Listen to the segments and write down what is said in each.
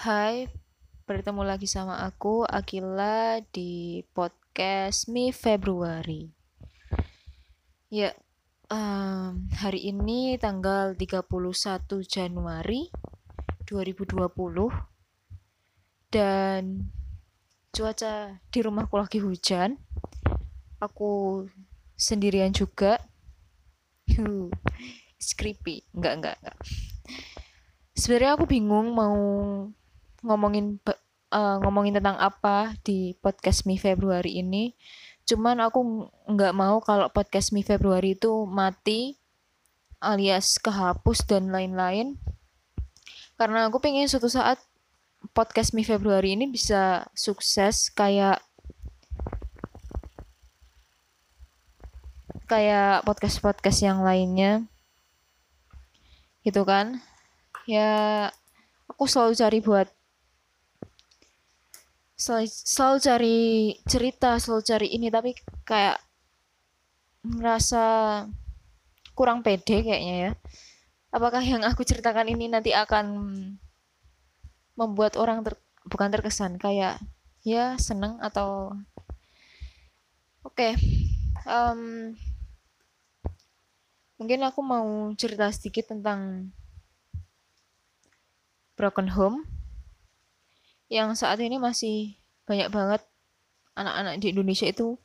Hai, bertemu lagi sama aku Akila di podcast Mi Februari. Ya, um, hari ini tanggal 31 Januari 2020 dan cuaca di rumahku lagi hujan. Aku sendirian juga. It's creepy. Enggak, enggak, enggak. Sebenarnya aku bingung mau ngomongin uh, ngomongin tentang apa di podcast Mi Februari ini. Cuman aku nggak mau kalau podcast Mi Februari itu mati alias kehapus dan lain-lain. Karena aku pengen suatu saat podcast Mi Februari ini bisa sukses kayak kayak podcast-podcast yang lainnya gitu kan ya aku selalu cari buat selalu, selalu cari cerita selalu cari ini tapi kayak ngerasa kurang pede kayaknya ya apakah yang aku ceritakan ini nanti akan membuat orang ter, bukan terkesan kayak ya seneng atau oke okay. um, mungkin aku mau cerita sedikit tentang broken home yang saat ini masih banyak banget anak-anak di Indonesia itu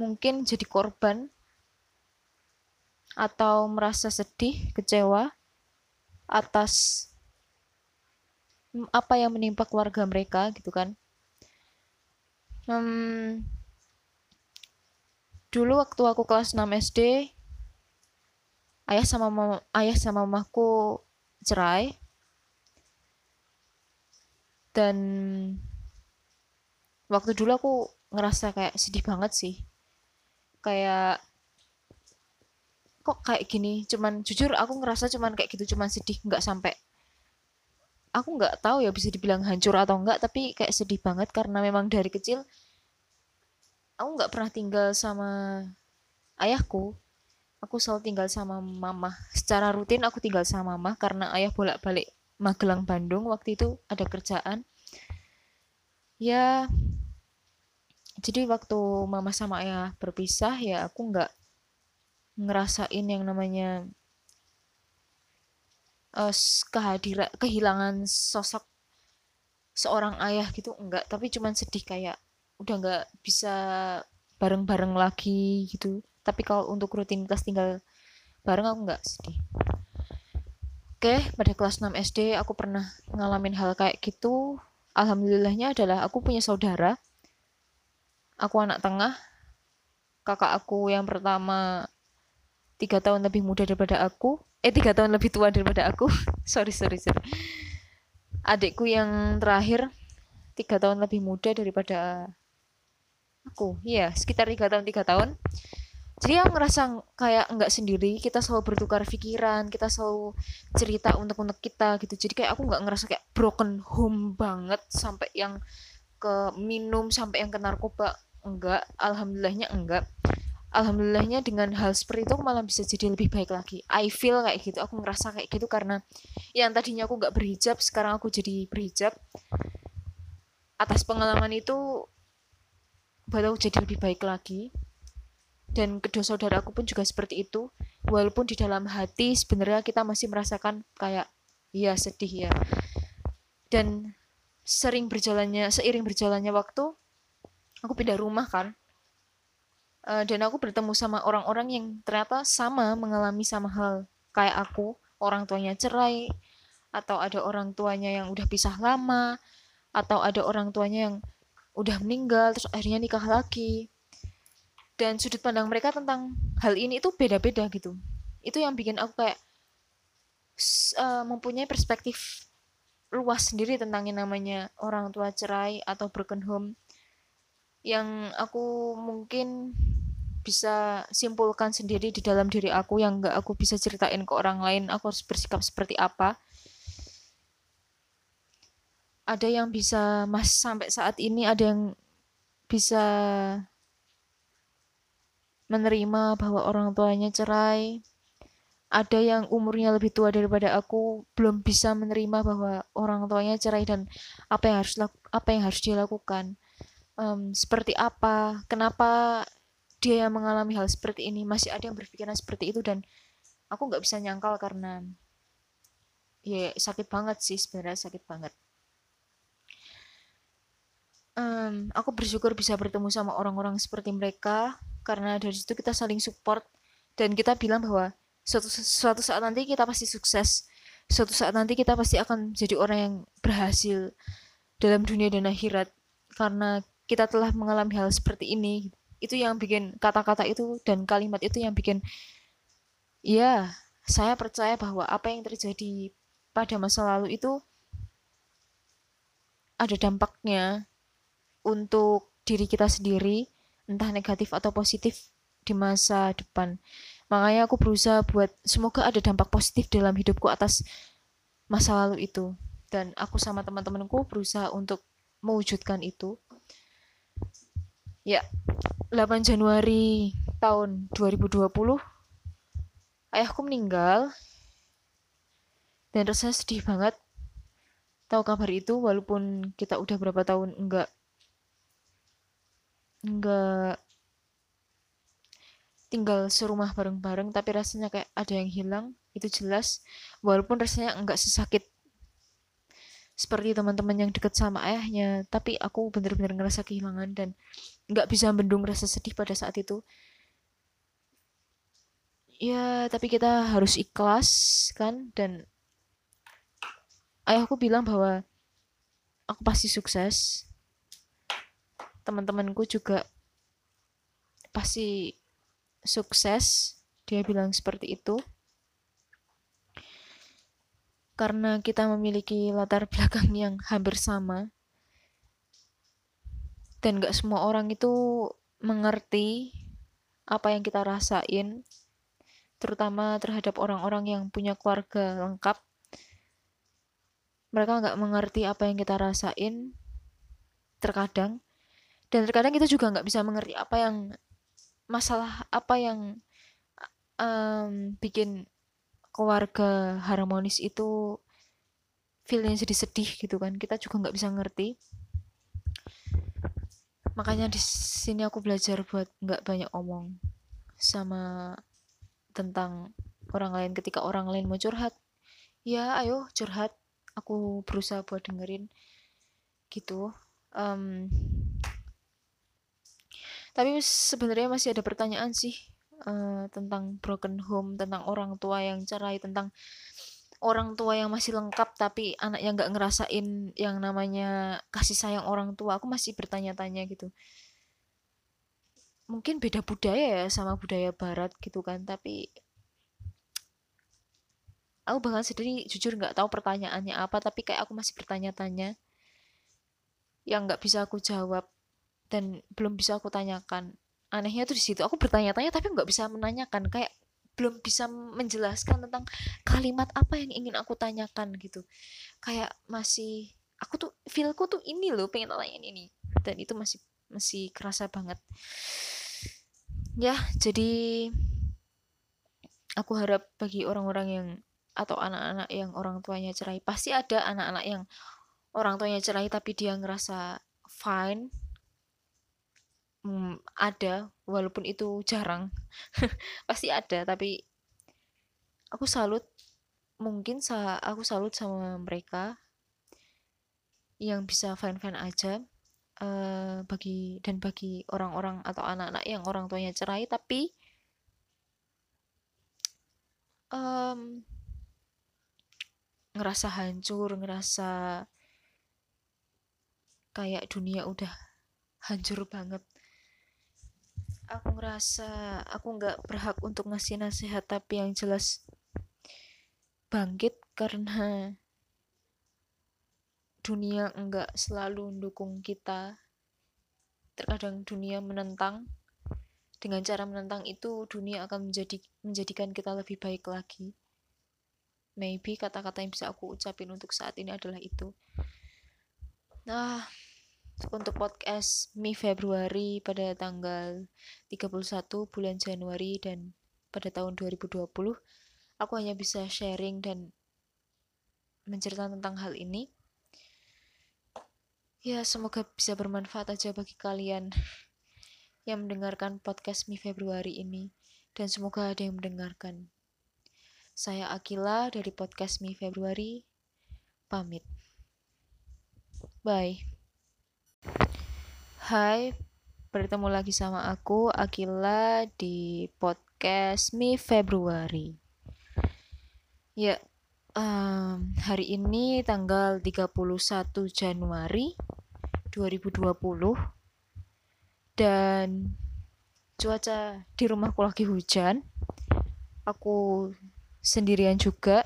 mungkin jadi korban atau merasa sedih, kecewa atas apa yang menimpa keluarga mereka gitu kan. Hmm, dulu waktu aku kelas 6 SD ayah sama ayah sama mamaku cerai dan waktu dulu aku ngerasa kayak sedih banget sih. Kayak kok kayak gini? Cuman jujur aku ngerasa cuman kayak gitu cuman sedih nggak sampai aku nggak tahu ya bisa dibilang hancur atau enggak tapi kayak sedih banget karena memang dari kecil aku nggak pernah tinggal sama ayahku. Aku selalu tinggal sama mama secara rutin aku tinggal sama mama karena ayah bolak-balik Magelang Bandung waktu itu ada kerjaan ya jadi waktu mama sama ayah berpisah ya aku nggak ngerasain yang namanya uh, kehadiran kehilangan sosok seorang ayah gitu enggak tapi cuman sedih kayak udah nggak bisa bareng-bareng lagi gitu. Tapi kalau untuk rutinitas tinggal bareng aku nggak sedih. Oke, pada kelas 6 SD aku pernah ngalamin hal kayak gitu. Alhamdulillahnya adalah aku punya saudara. Aku anak tengah. Kakak aku yang pertama tiga tahun lebih muda daripada aku. Eh, tiga tahun lebih tua daripada aku. sorry, sorry, sorry. Adikku yang terakhir tiga tahun lebih muda daripada aku. Iya, sekitar tiga tahun, tiga tahun jadi aku ngerasa kayak nggak sendiri kita selalu bertukar pikiran kita selalu cerita untuk untuk kita gitu. Jadi kayak aku nggak ngerasa kayak broken home banget sampai yang ke minum sampai yang ke narkoba enggak. Alhamdulillahnya enggak. Alhamdulillahnya dengan hal seperti itu malah bisa jadi lebih baik lagi. I feel kayak gitu aku ngerasa kayak gitu karena yang tadinya aku nggak berhijab sekarang aku jadi berhijab. Atas pengalaman itu buat aku jadi lebih baik lagi dan kedua saudaraku pun juga seperti itu. Walaupun di dalam hati sebenarnya kita masih merasakan kayak iya sedih ya. Dan sering berjalannya seiring berjalannya waktu aku pindah rumah kan. Uh, dan aku bertemu sama orang-orang yang ternyata sama mengalami sama hal kayak aku. Orang tuanya cerai atau ada orang tuanya yang udah pisah lama atau ada orang tuanya yang udah meninggal terus akhirnya nikah lagi dan sudut pandang mereka tentang hal ini itu beda-beda gitu. Itu yang bikin aku kayak uh, mempunyai perspektif luas sendiri tentang yang namanya orang tua cerai atau broken home. Yang aku mungkin bisa simpulkan sendiri di dalam diri aku yang gak aku bisa ceritain ke orang lain aku harus bersikap seperti apa. Ada yang bisa mas sampai saat ini ada yang bisa menerima bahwa orang tuanya cerai, ada yang umurnya lebih tua daripada aku belum bisa menerima bahwa orang tuanya cerai dan apa yang harus apa yang harus dia lakukan um, seperti apa kenapa dia yang mengalami hal seperti ini masih ada yang berpikiran seperti itu dan aku nggak bisa nyangkal karena ya sakit banget sih sebenarnya sakit banget. Um, aku bersyukur bisa bertemu sama orang-orang seperti mereka karena dari situ kita saling support. Dan kita bilang bahwa suatu suatu saat nanti kita pasti sukses. Suatu saat nanti kita pasti akan jadi orang yang berhasil dalam dunia dan akhirat. Karena kita telah mengalami hal seperti ini. Itu yang bikin kata-kata itu dan kalimat itu yang bikin ya saya percaya bahwa apa yang terjadi pada masa lalu itu ada dampaknya untuk diri kita sendiri entah negatif atau positif di masa depan. Makanya aku berusaha buat semoga ada dampak positif dalam hidupku atas masa lalu itu. Dan aku sama teman-temanku berusaha untuk mewujudkan itu. Ya 8 Januari tahun 2020 ayahku meninggal. Dan rasanya sedih banget. Tahu kabar itu walaupun kita udah berapa tahun enggak enggak tinggal serumah bareng-bareng tapi rasanya kayak ada yang hilang itu jelas. Walaupun rasanya enggak sesakit seperti teman-teman yang dekat sama ayahnya tapi aku bener-bener ngerasa kehilangan dan nggak bisa bendung rasa sedih pada saat itu. Ya tapi kita harus ikhlas kan? Dan ayahku bilang bahwa aku pasti sukses teman-temanku juga pasti sukses. Dia bilang seperti itu. Karena kita memiliki latar belakang yang hampir sama. Dan gak semua orang itu mengerti apa yang kita rasain terutama terhadap orang-orang yang punya keluarga lengkap. Mereka nggak mengerti apa yang kita rasain terkadang dan terkadang kita juga nggak bisa mengerti apa yang masalah apa yang um, bikin keluarga harmonis itu feelnya jadi sedih gitu kan. Kita juga nggak bisa ngerti. Makanya di sini aku belajar buat nggak banyak omong sama tentang orang lain. Ketika orang lain mau curhat ya ayo curhat. Aku berusaha buat dengerin gitu. Um, tapi sebenarnya masih ada pertanyaan sih uh, tentang broken home tentang orang tua yang cerai tentang orang tua yang masih lengkap tapi anak yang nggak ngerasain yang namanya kasih sayang orang tua. Aku masih bertanya-tanya gitu. Mungkin beda budaya ya sama budaya barat gitu kan tapi aku bahkan sendiri jujur nggak tahu pertanyaannya apa tapi kayak aku masih bertanya-tanya yang nggak bisa aku jawab dan belum bisa aku tanyakan. Anehnya tuh di situ aku bertanya-tanya tapi nggak bisa menanyakan. Kayak belum bisa menjelaskan tentang kalimat apa yang ingin aku tanyakan gitu. Kayak masih aku tuh feelku tuh ini loh pengen tanyain ini. Dan itu masih masih kerasa banget. Ya jadi aku harap bagi orang-orang yang atau anak-anak yang orang tuanya cerai pasti ada anak-anak yang orang tuanya cerai tapi dia ngerasa fine hmm, ada walaupun itu jarang. Pasti ada tapi aku salut mungkin sa aku salut sama mereka yang bisa fine fine aja uh, bagi dan bagi orang-orang atau anak-anak yang orang tuanya cerai tapi um, ngerasa hancur ngerasa kayak dunia udah hancur banget aku ngerasa aku nggak berhak untuk ngasih nasihat tapi yang jelas bangkit karena dunia enggak selalu mendukung kita. Terkadang dunia menentang. Dengan cara menentang itu dunia akan menjadi menjadikan kita lebih baik lagi. Maybe kata-kata yang bisa aku ucapin untuk saat ini adalah itu. Nah untuk podcast Mi Februari pada tanggal 31 bulan Januari dan pada tahun 2020 aku hanya bisa sharing dan menceritakan tentang hal ini. Ya semoga bisa bermanfaat aja bagi kalian yang mendengarkan podcast Mi Februari ini dan semoga ada yang mendengarkan. Saya Akila dari podcast Mi Februari. Pamit. Bye Hai bertemu lagi sama aku Akila di podcast Mi Februari. Ya um, hari ini tanggal 31 Januari 2020 dan cuaca di rumahku lagi hujan. Aku sendirian juga.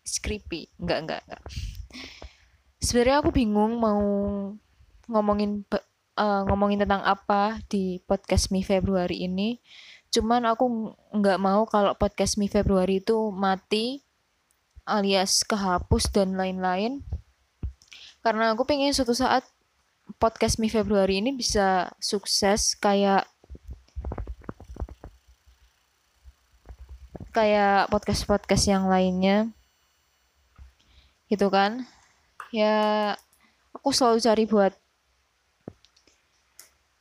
It's creepy. Enggak enggak enggak. Sebenarnya aku bingung mau ngomongin uh, ngomongin tentang apa di podcast Mi Februari ini. Cuman aku nggak mau kalau podcast Mi Februari itu mati alias kehapus dan lain-lain. Karena aku pengen suatu saat podcast Mi Februari ini bisa sukses kayak kayak podcast-podcast yang lainnya. Gitu kan? Ya aku selalu cari buat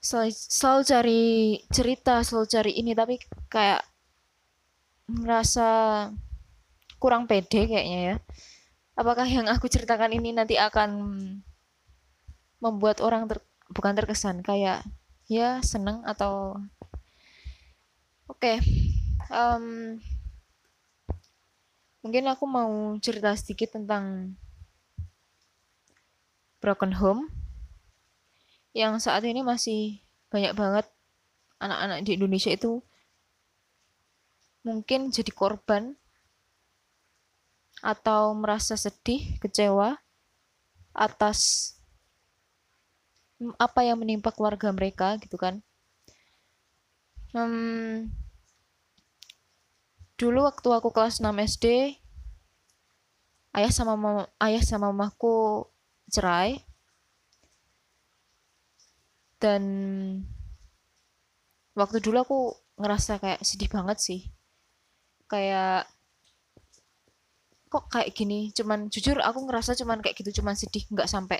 selalu, selalu cari cerita selalu cari ini tapi kayak ngerasa kurang pede kayaknya ya apakah yang aku ceritakan ini nanti akan membuat orang ter, bukan terkesan kayak ya seneng atau oke okay. um, mungkin aku mau cerita sedikit tentang broken home yang saat ini masih banyak banget anak-anak di Indonesia itu mungkin jadi korban atau merasa sedih, kecewa atas apa yang menimpa keluarga mereka gitu kan. Hmm, dulu waktu aku kelas 6 SD ayah sama ayah sama mamaku cerai dan waktu dulu aku ngerasa kayak sedih banget sih. Kayak kok kayak gini? Cuman jujur aku ngerasa cuman kayak gitu cuman sedih nggak sampai.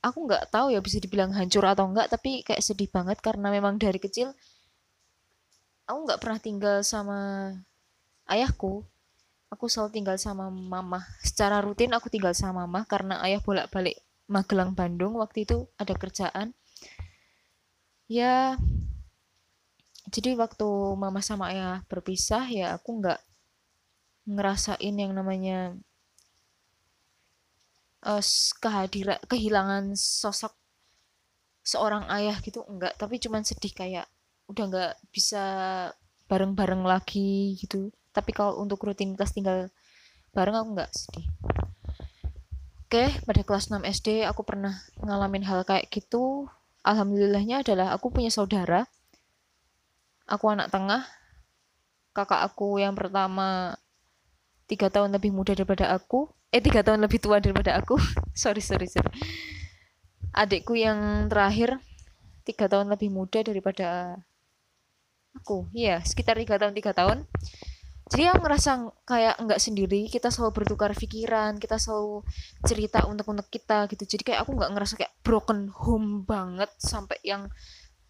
Aku nggak tahu ya bisa dibilang hancur atau enggak tapi kayak sedih banget karena memang dari kecil aku nggak pernah tinggal sama ayahku. Aku selalu tinggal sama mama secara rutin aku tinggal sama mama karena ayah bolak-balik Magelang Bandung waktu itu ada kerjaan. Ya jadi waktu mama sama ayah berpisah ya aku nggak ngerasain yang namanya uh, kehadiran kehilangan sosok seorang ayah gitu enggak tapi cuman sedih kayak udah nggak bisa bareng-bareng lagi gitu. Tapi kalau untuk rutinitas tinggal bareng aku nggak sedih Oke, pada kelas 6 SD aku pernah ngalamin hal kayak gitu. Alhamdulillahnya adalah aku punya saudara. Aku anak tengah. Kakak aku yang pertama tiga tahun lebih muda daripada aku. Eh, tiga tahun lebih tua daripada aku. sorry, sorry, sorry. Adikku yang terakhir tiga tahun lebih muda daripada aku. Iya, sekitar tiga tahun, tiga tahun jadi aku ngerasa kayak nggak sendiri. Kita selalu bertukar pikiran kita selalu cerita untuk-untuk kita gitu. Jadi kayak aku nggak ngerasa kayak broken home banget sampai yang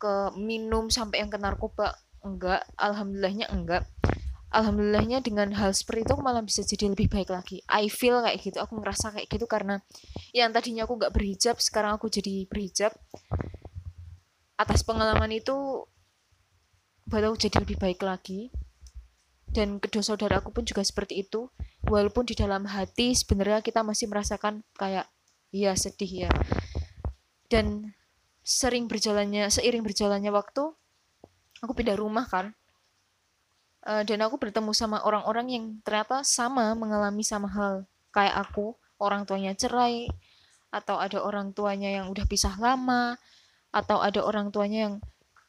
ke minum sampai yang ke narkoba enggak alhamdulillahnya enggak alhamdulillahnya dengan hal seperti itu aku malah bisa jadi lebih baik lagi. I feel kayak gitu. Aku ngerasa kayak gitu karena yang tadinya aku nggak berhijab sekarang aku jadi berhijab. Atas pengalaman itu buat aku jadi lebih baik lagi dan kedua saudaraku pun juga seperti itu. Walaupun di dalam hati sebenarnya kita masih merasakan kayak iya sedih ya. Dan sering berjalannya seiring berjalannya waktu aku pindah rumah kan. Uh, dan aku bertemu sama orang-orang yang ternyata sama mengalami sama hal kayak aku. Orang tuanya cerai atau ada orang tuanya yang udah pisah lama atau ada orang tuanya yang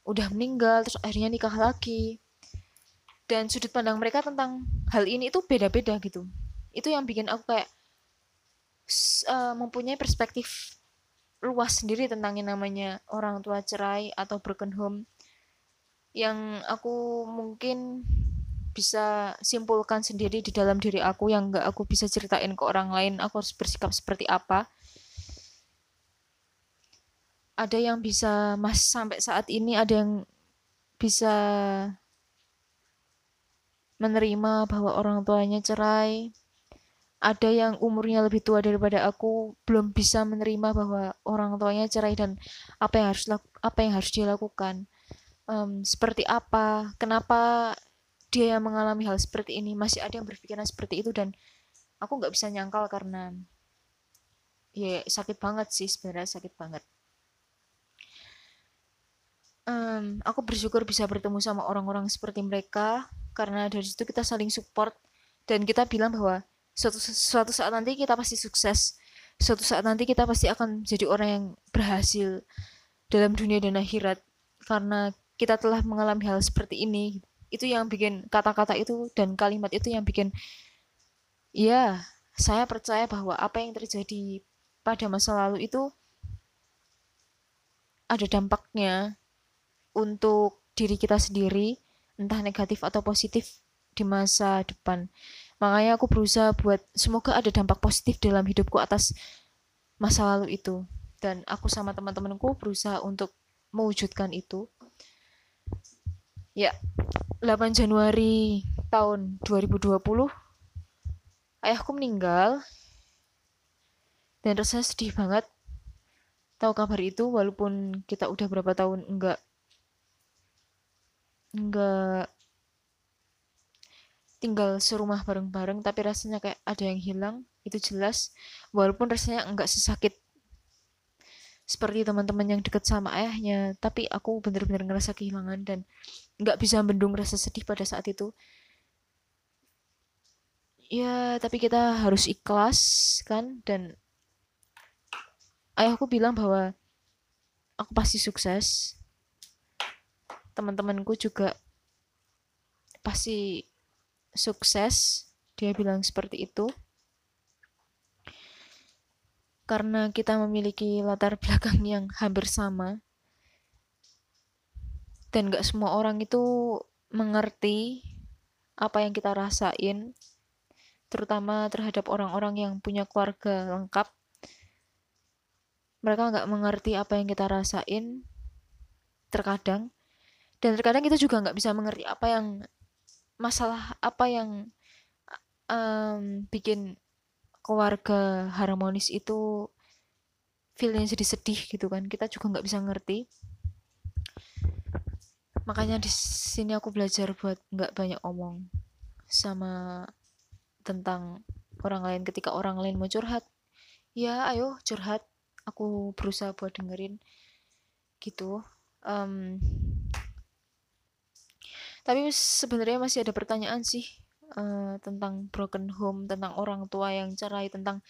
udah meninggal terus akhirnya nikah lagi dan sudut pandang mereka tentang hal ini itu beda-beda gitu. Itu yang bikin aku kayak uh, mempunyai perspektif luas sendiri tentang yang namanya orang tua cerai atau broken home yang aku mungkin bisa simpulkan sendiri di dalam diri aku yang nggak aku bisa ceritain ke orang lain aku harus bersikap seperti apa. Ada yang bisa mas sampai saat ini ada yang bisa menerima bahwa orang tuanya cerai. Ada yang umurnya lebih tua daripada aku belum bisa menerima bahwa orang tuanya cerai dan apa yang harus apa yang harus dia lakukan. Um, seperti apa kenapa dia yang mengalami hal seperti ini? Masih ada yang berpikiran seperti itu dan aku nggak bisa nyangkal karena ya sakit banget sih sebenarnya sakit banget. Um, aku bersyukur bisa bertemu sama orang-orang seperti mereka karena dari situ kita saling support. Dan kita bilang bahwa suatu suatu saat nanti kita pasti sukses. Suatu saat nanti kita pasti akan jadi orang yang berhasil dalam dunia dan akhirat. Karena kita telah mengalami hal seperti ini. Itu yang bikin kata-kata itu dan kalimat itu yang bikin ya saya percaya bahwa apa yang terjadi pada masa lalu itu ada dampaknya untuk diri kita sendiri entah negatif atau positif di masa depan. Makanya aku berusaha buat semoga ada dampak positif dalam hidupku atas masa lalu itu. Dan aku sama teman-temanku berusaha untuk mewujudkan itu. Ya 8 Januari tahun 2020 ayahku meninggal. Dan rasanya sedih banget. Tahu kabar itu walaupun kita udah berapa tahun enggak enggak tinggal serumah bareng-bareng tapi rasanya kayak ada yang hilang itu jelas. Walaupun rasanya enggak sesakit seperti teman-teman yang deket sama ayahnya tapi aku bener-bener ngerasa kehilangan dan nggak bisa bendung rasa sedih pada saat itu. Ya tapi kita harus ikhlas kan? Dan ayahku bilang bahwa aku pasti sukses teman-temanku juga pasti sukses. Dia bilang seperti itu. Karena kita memiliki latar belakang yang hampir sama. Dan gak semua orang itu mengerti apa yang kita rasain terutama terhadap orang-orang yang punya keluarga lengkap. Mereka nggak mengerti apa yang kita rasain terkadang dan terkadang kita juga nggak bisa mengerti apa yang masalah apa yang um, bikin keluarga harmonis itu feelnya jadi sedih gitu kan. Kita juga nggak bisa ngerti. Makanya di sini aku belajar buat nggak banyak omong sama tentang orang lain. Ketika orang lain mau curhat ya ayo curhat. Aku berusaha buat dengerin. Gitu. Um, tapi sebenarnya masih ada pertanyaan sih uh, tentang broken home tentang orang tua yang cerai tentang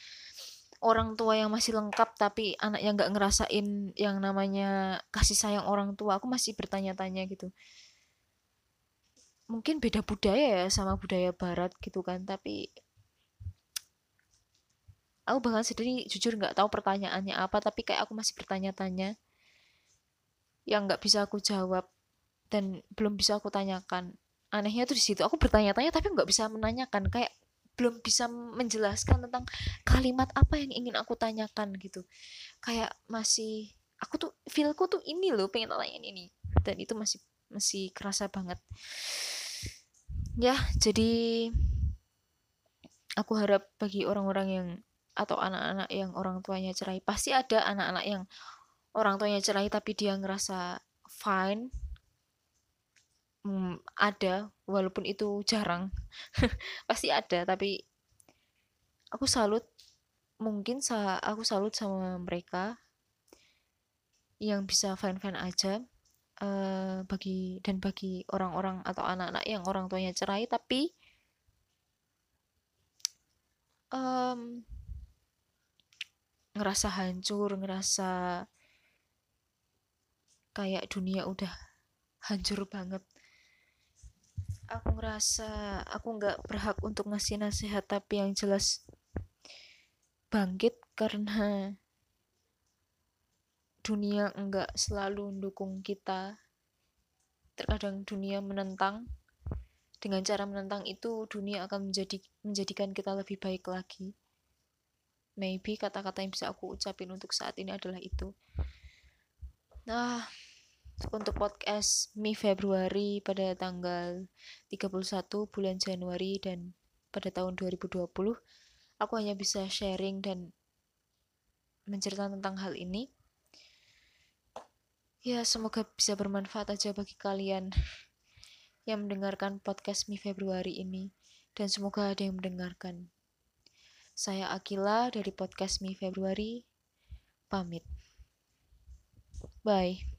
orang tua yang masih lengkap tapi anak yang nggak ngerasain yang namanya kasih sayang orang tua. Aku masih bertanya-tanya gitu. Mungkin beda budaya ya sama budaya barat gitu kan tapi aku bahkan sendiri jujur nggak tahu pertanyaannya apa tapi kayak aku masih bertanya-tanya. Yang nggak bisa aku jawab dan belum bisa aku tanyakan. Anehnya tuh di situ aku bertanya-tanya tapi nggak bisa menanyakan. Kayak belum bisa menjelaskan tentang kalimat apa yang ingin aku tanyakan gitu. Kayak masih aku tuh feelku tuh ini loh pengen tanyain ini. Dan itu masih masih kerasa banget. Ya jadi aku harap bagi orang-orang yang atau anak-anak yang orang tuanya cerai pasti ada anak-anak yang orang tuanya cerai tapi dia ngerasa fine hmm, ada walaupun itu jarang. Pasti ada tapi aku salut mungkin sa aku salut sama mereka yang bisa fan-fan aja uh, bagi dan bagi orang-orang atau anak-anak yang orang tuanya cerai tapi um, ngerasa hancur ngerasa kayak dunia udah hancur banget aku ngerasa aku nggak berhak untuk ngasih nasihat tapi yang jelas bangkit karena dunia enggak selalu mendukung kita. Terkadang dunia menentang. Dengan cara menentang itu dunia akan menjadi menjadikan kita lebih baik lagi. Maybe kata-kata yang bisa aku ucapin untuk saat ini adalah itu. Nah untuk podcast Mi Februari pada tanggal 31 bulan Januari dan pada tahun 2020 aku hanya bisa sharing dan menceritakan tentang hal ini ya semoga bisa bermanfaat aja bagi kalian yang mendengarkan podcast Mi Februari ini dan semoga ada yang mendengarkan. Saya Akila dari podcast Mi Februari. Pamit. Bye.